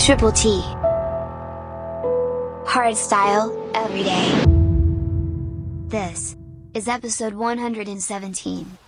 Triple T. Hardstyle, every day. This is episode 117.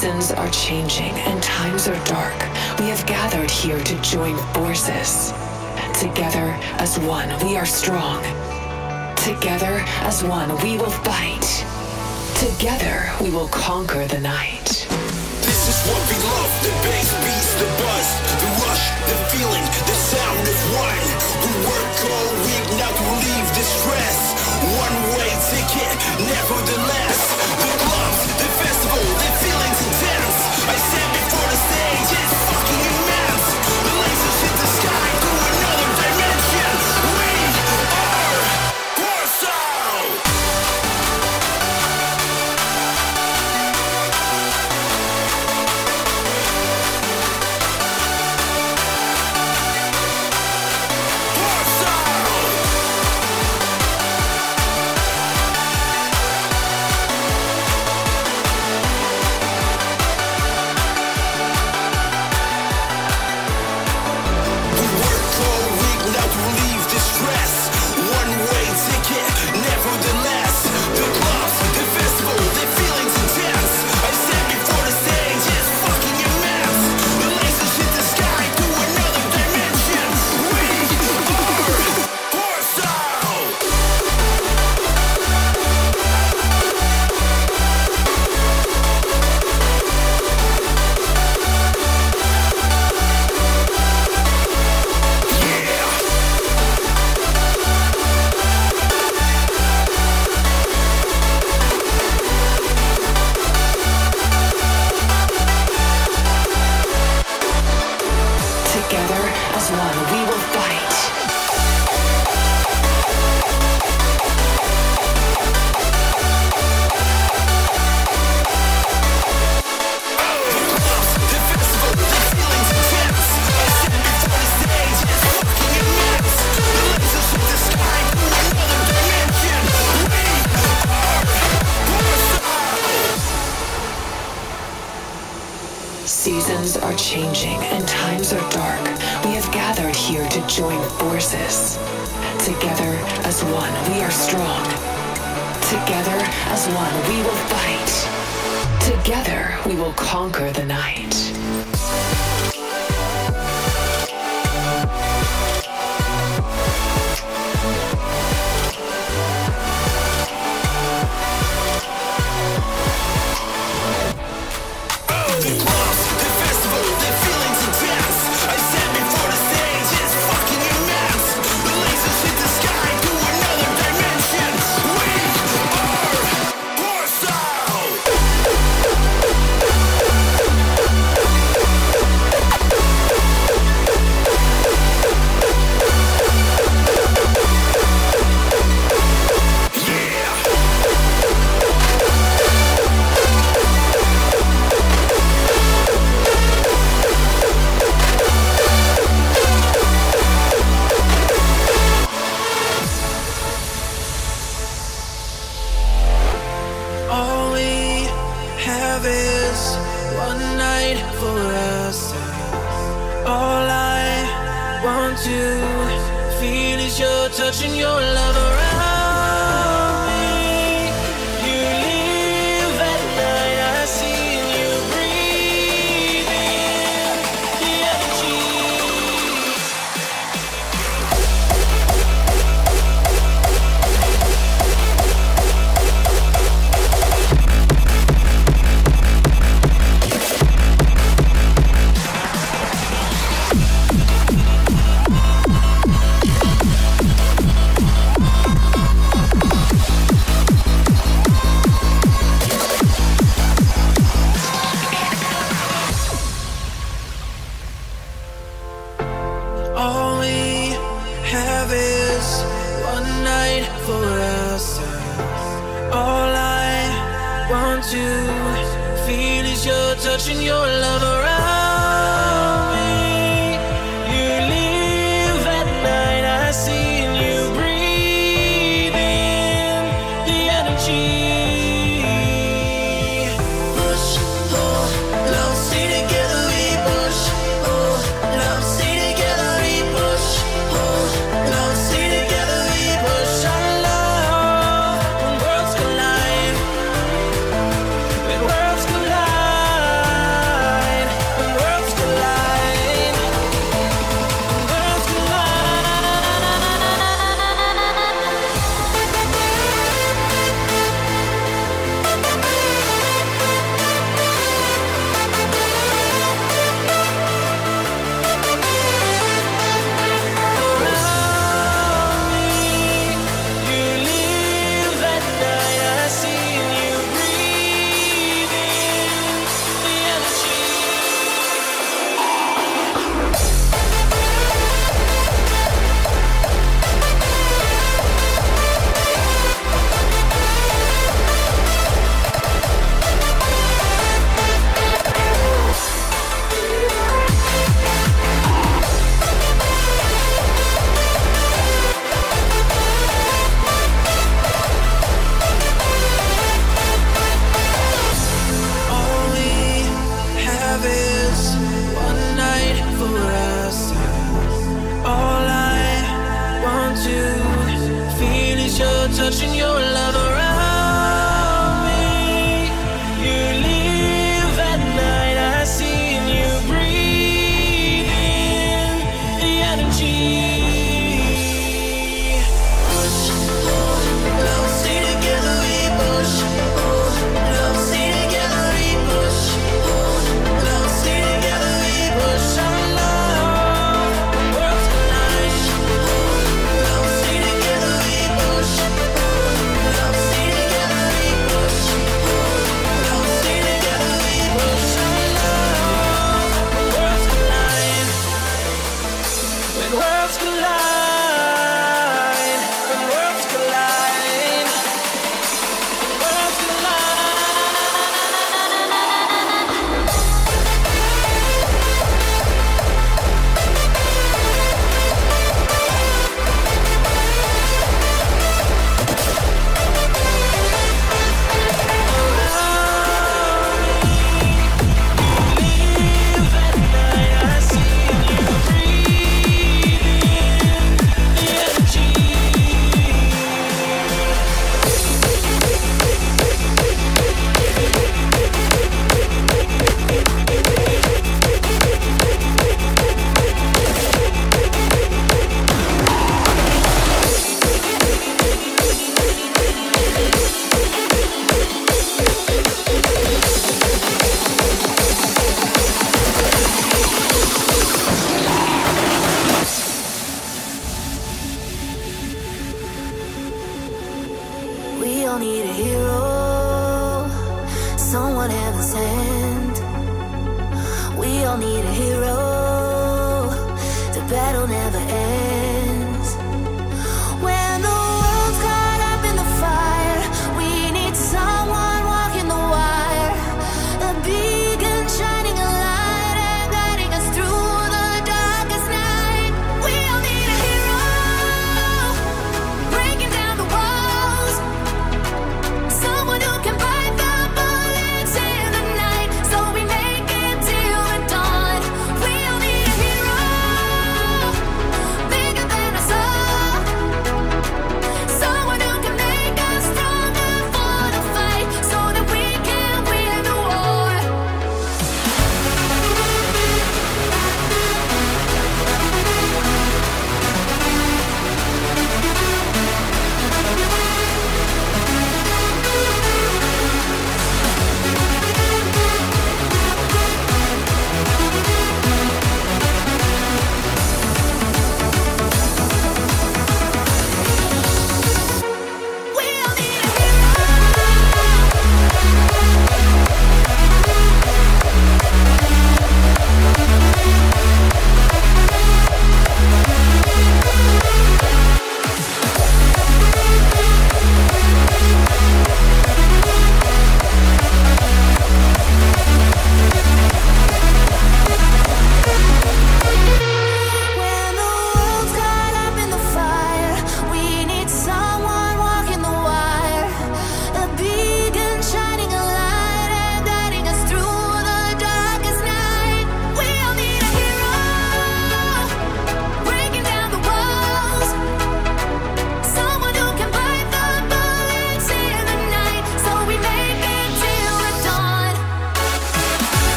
Seasons are changing and times are dark. We have gathered here to join forces. Together as one, we are strong. Together as one, we will fight. Together, we will conquer the night. This is what we love, the bass beats, the buzz, the rush, the feeling, the sound of one. We work all week now to relieve the stress. One way ticket, nevertheless. Festival, the feelings intense. I stand before the stage, it's fucking immense. One night for us. All I want to feel is your touch and your love around.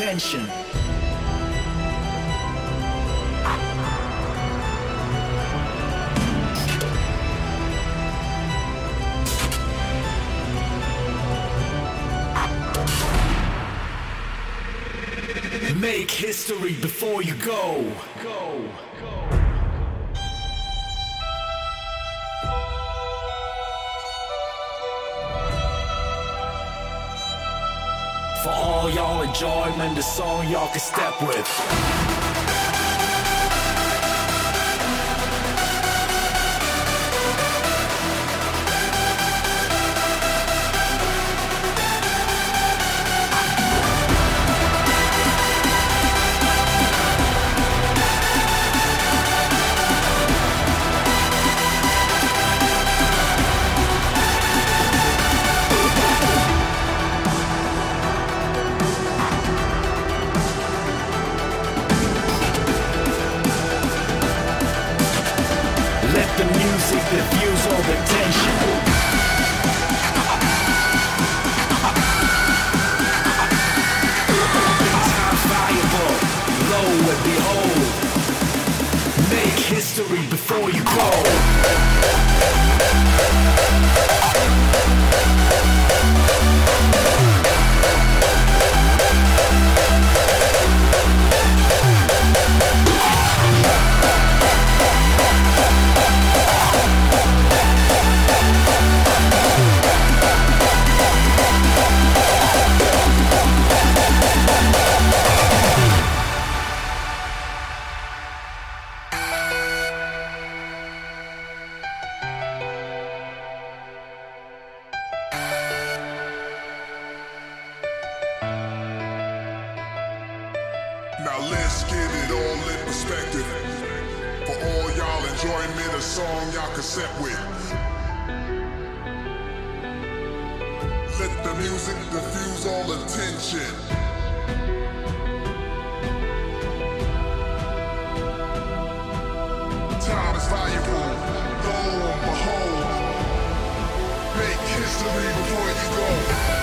Tension. Make history before you go. Go. Enjoyment, the song y'all can step with. Let's get it all in perspective. For all y'all enjoying me, the song y'all can set with. Let the music diffuse all attention. Time is valuable. Lo and behold. Make history before you go.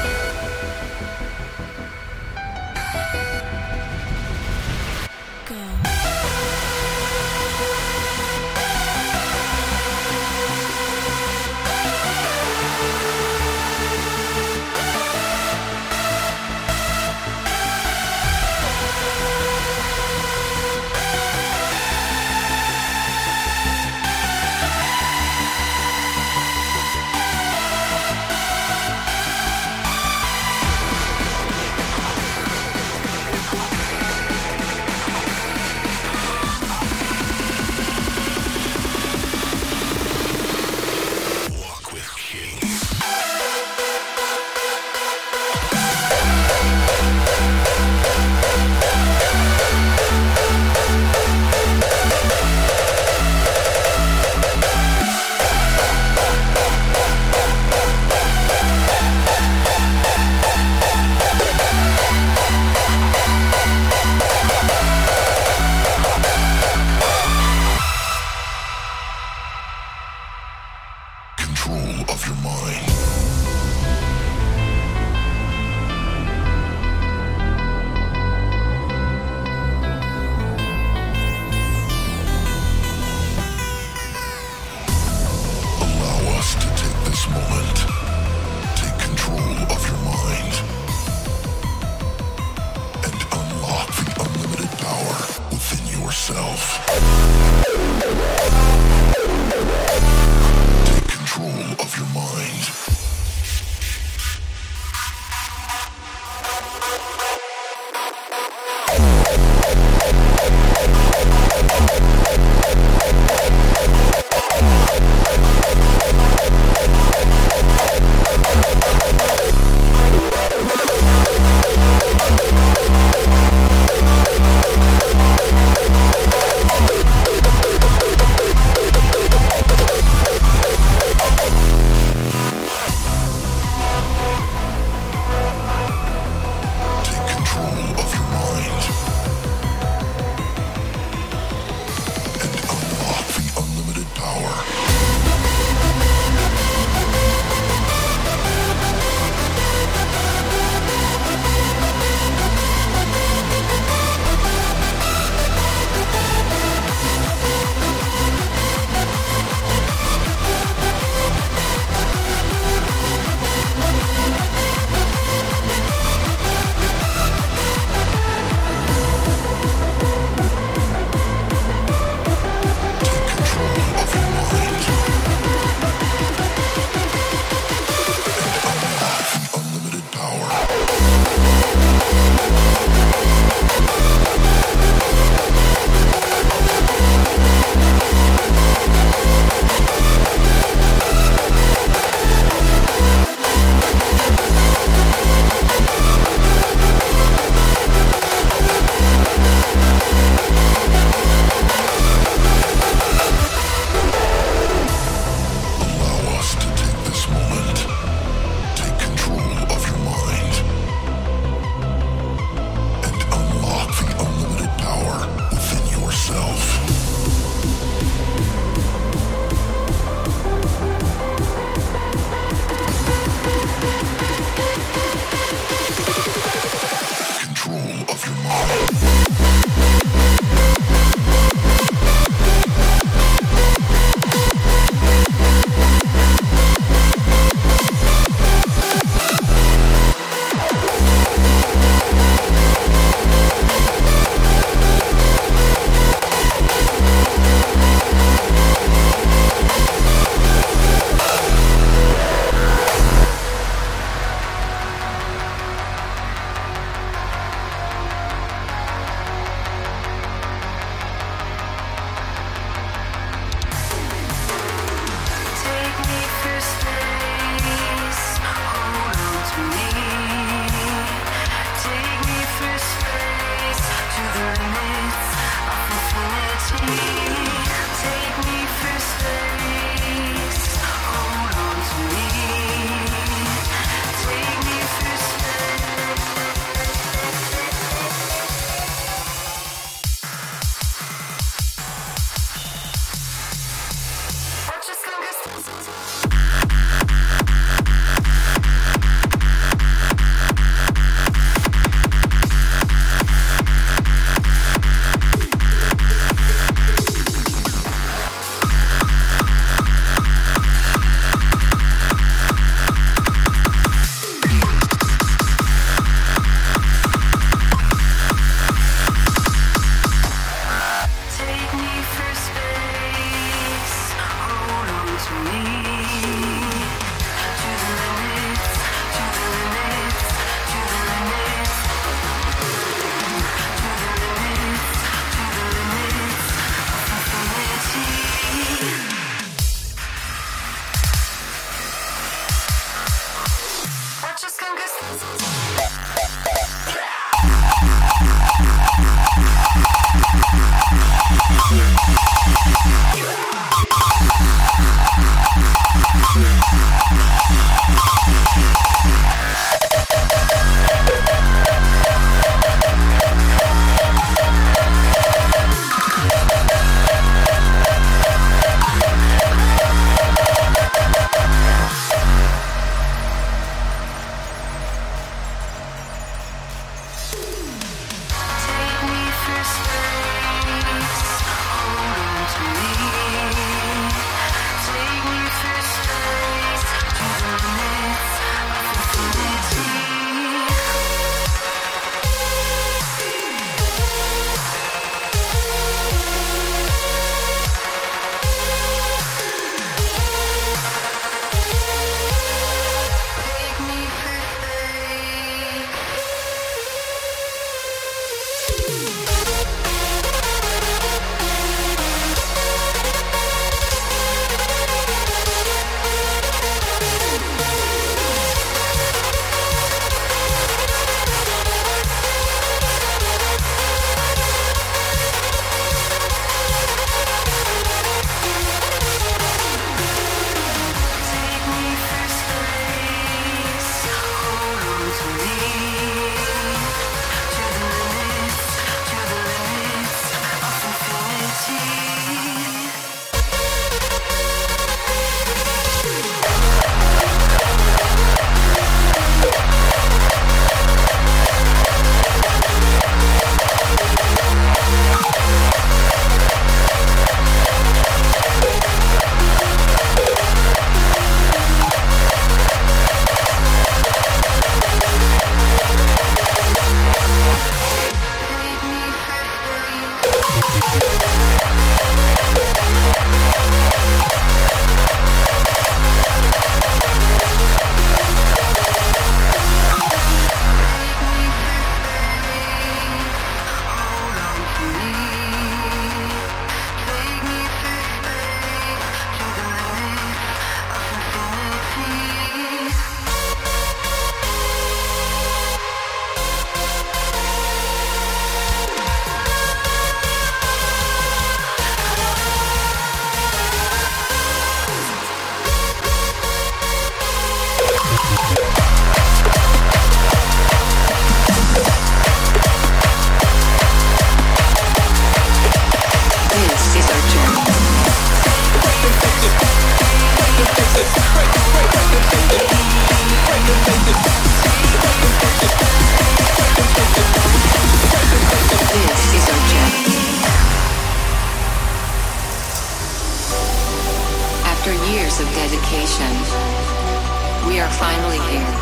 We are finally here.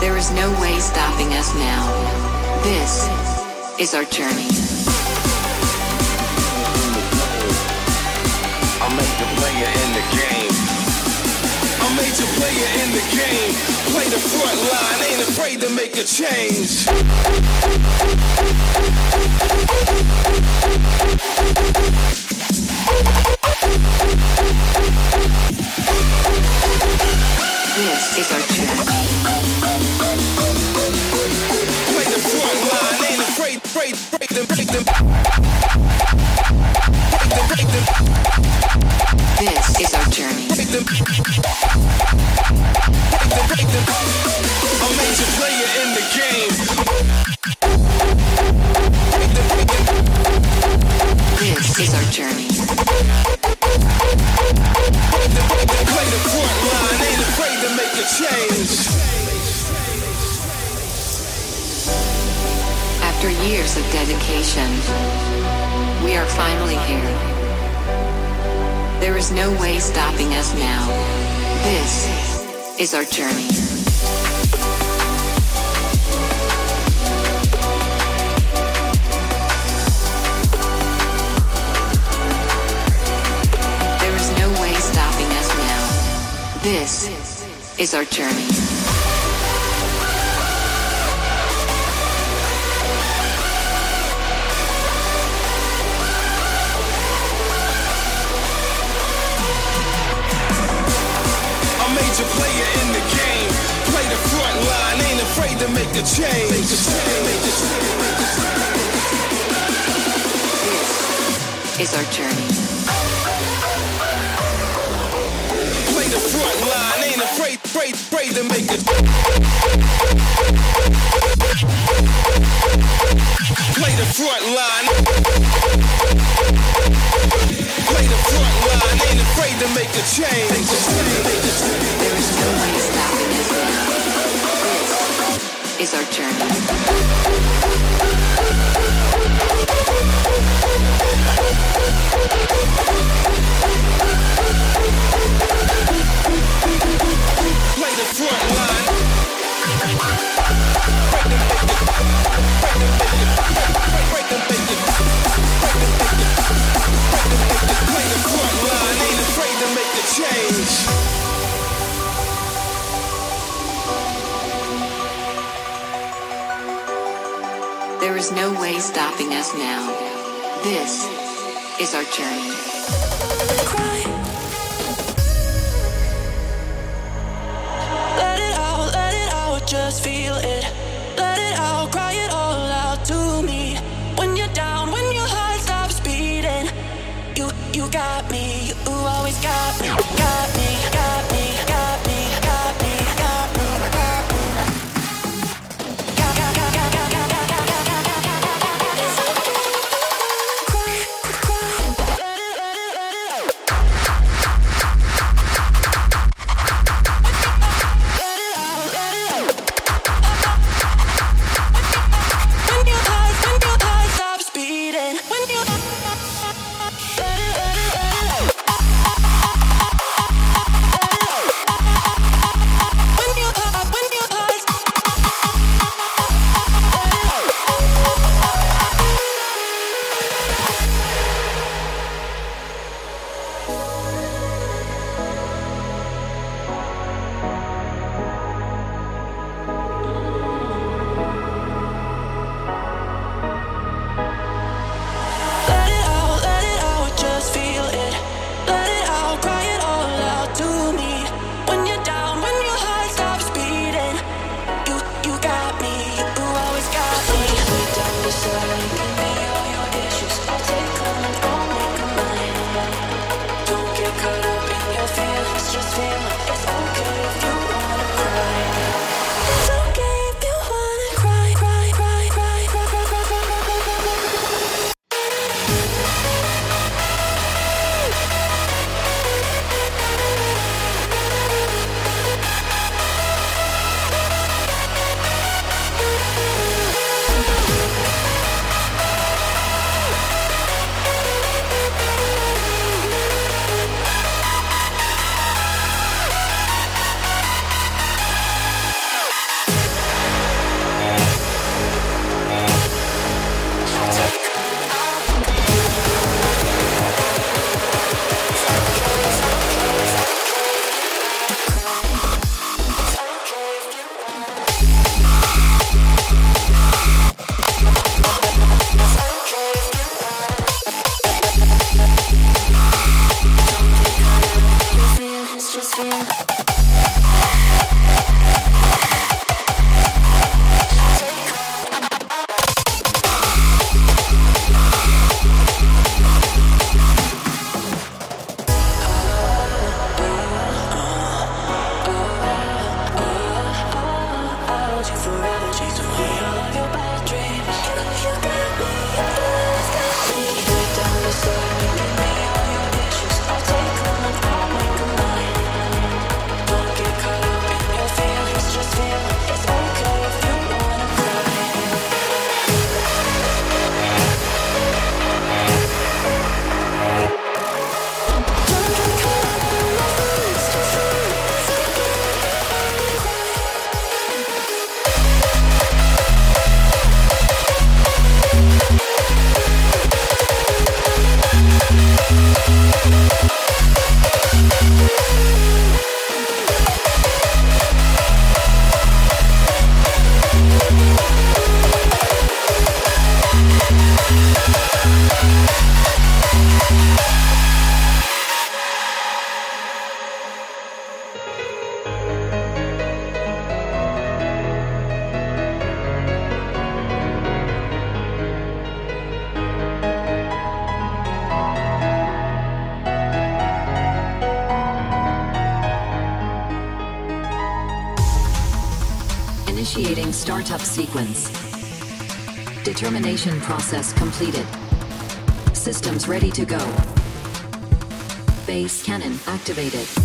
There is no way stopping us now. This is our journey. I'm in the game. Player in the game. Play the front line, ain't afraid to make a change. This is our journey. Play the afraid to make them. Break them, break them, This is our break them. Break them, break them. A major player in the game. After years of dedication, we are finally here. There is no way stopping us now. This is our journey. There is no way stopping us now. This is our journey. To make a change. Make a change, make a change. This is our journey. Play the front line, ain't afraid, afraid, afraid to make a Play the front line. Play the front line, ain't afraid to make a change. Make a change, make a change. There is no way stopping us now. Is our journey. Play the front line. Break There is no way stopping us now. This is our journey. Let it out, let it out, just feel it. Let it out, cry it all out to me. When you're down, when your heart stops beating, you you got to go. Bass cannon activated.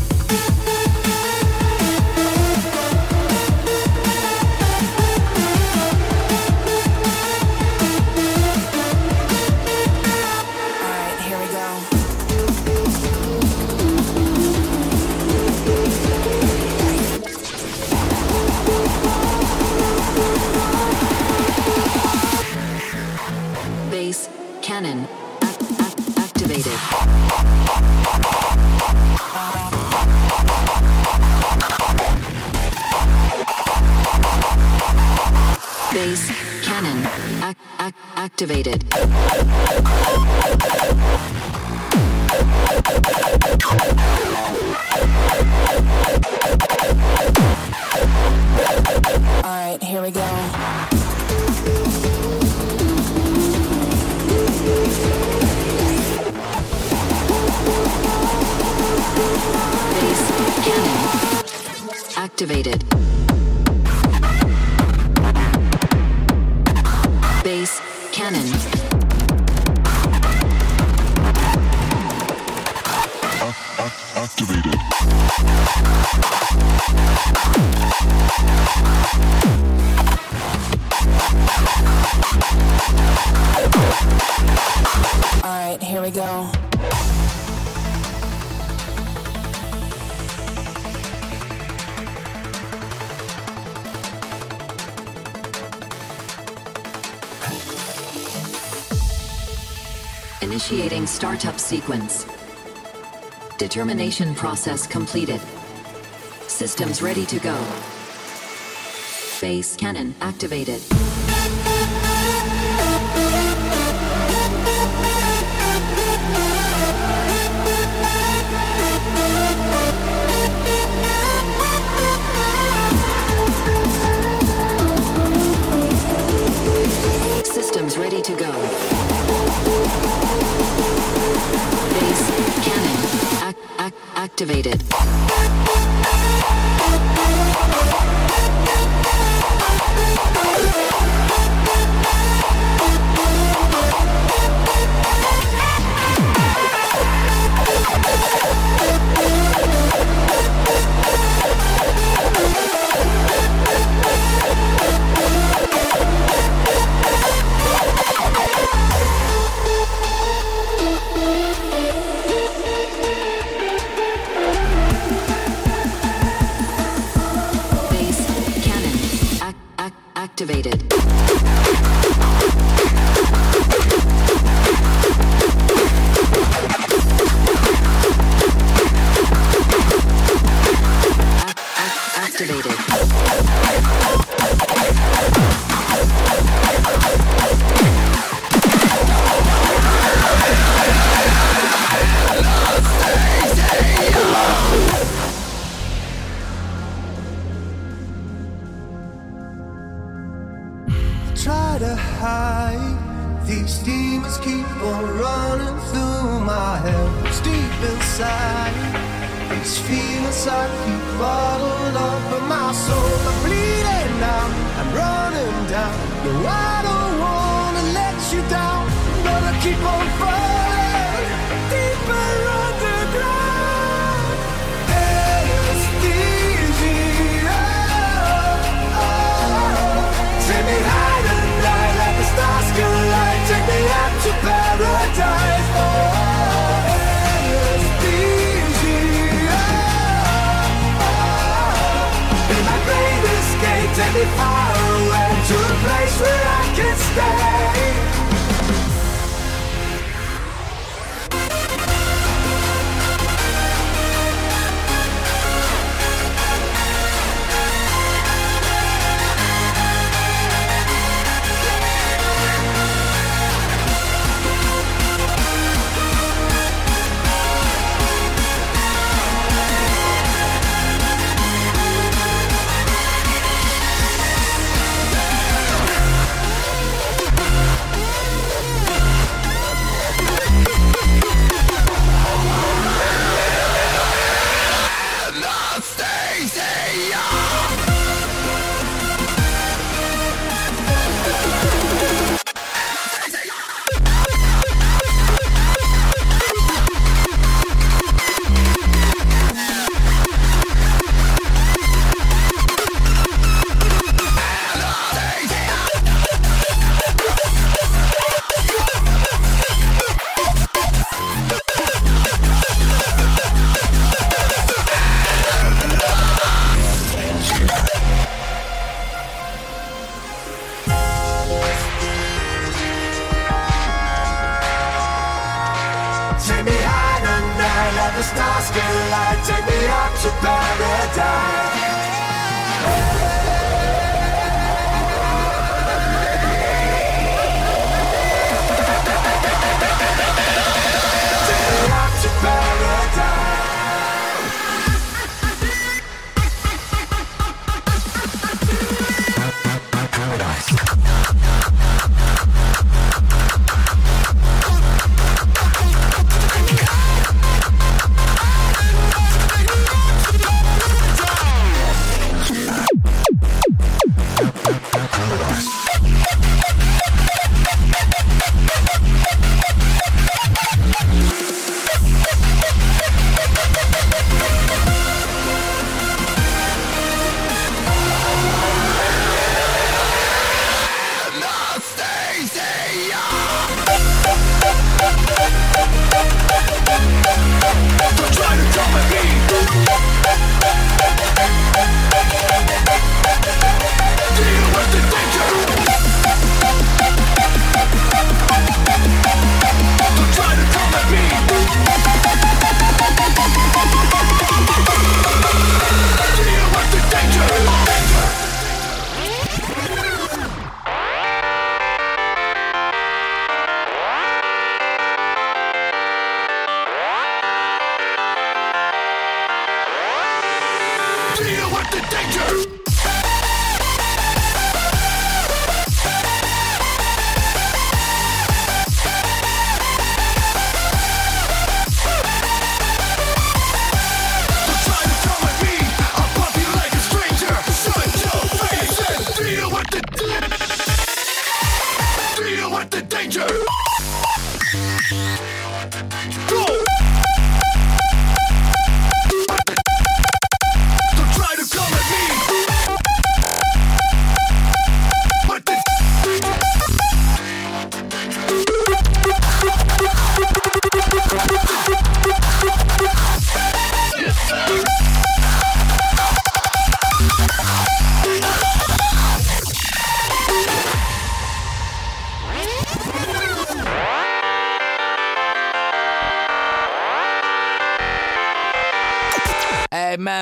determination process completed. Systems ready to go. Bass cannon activated.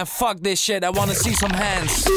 Fuck this shit. I wanna see some hands.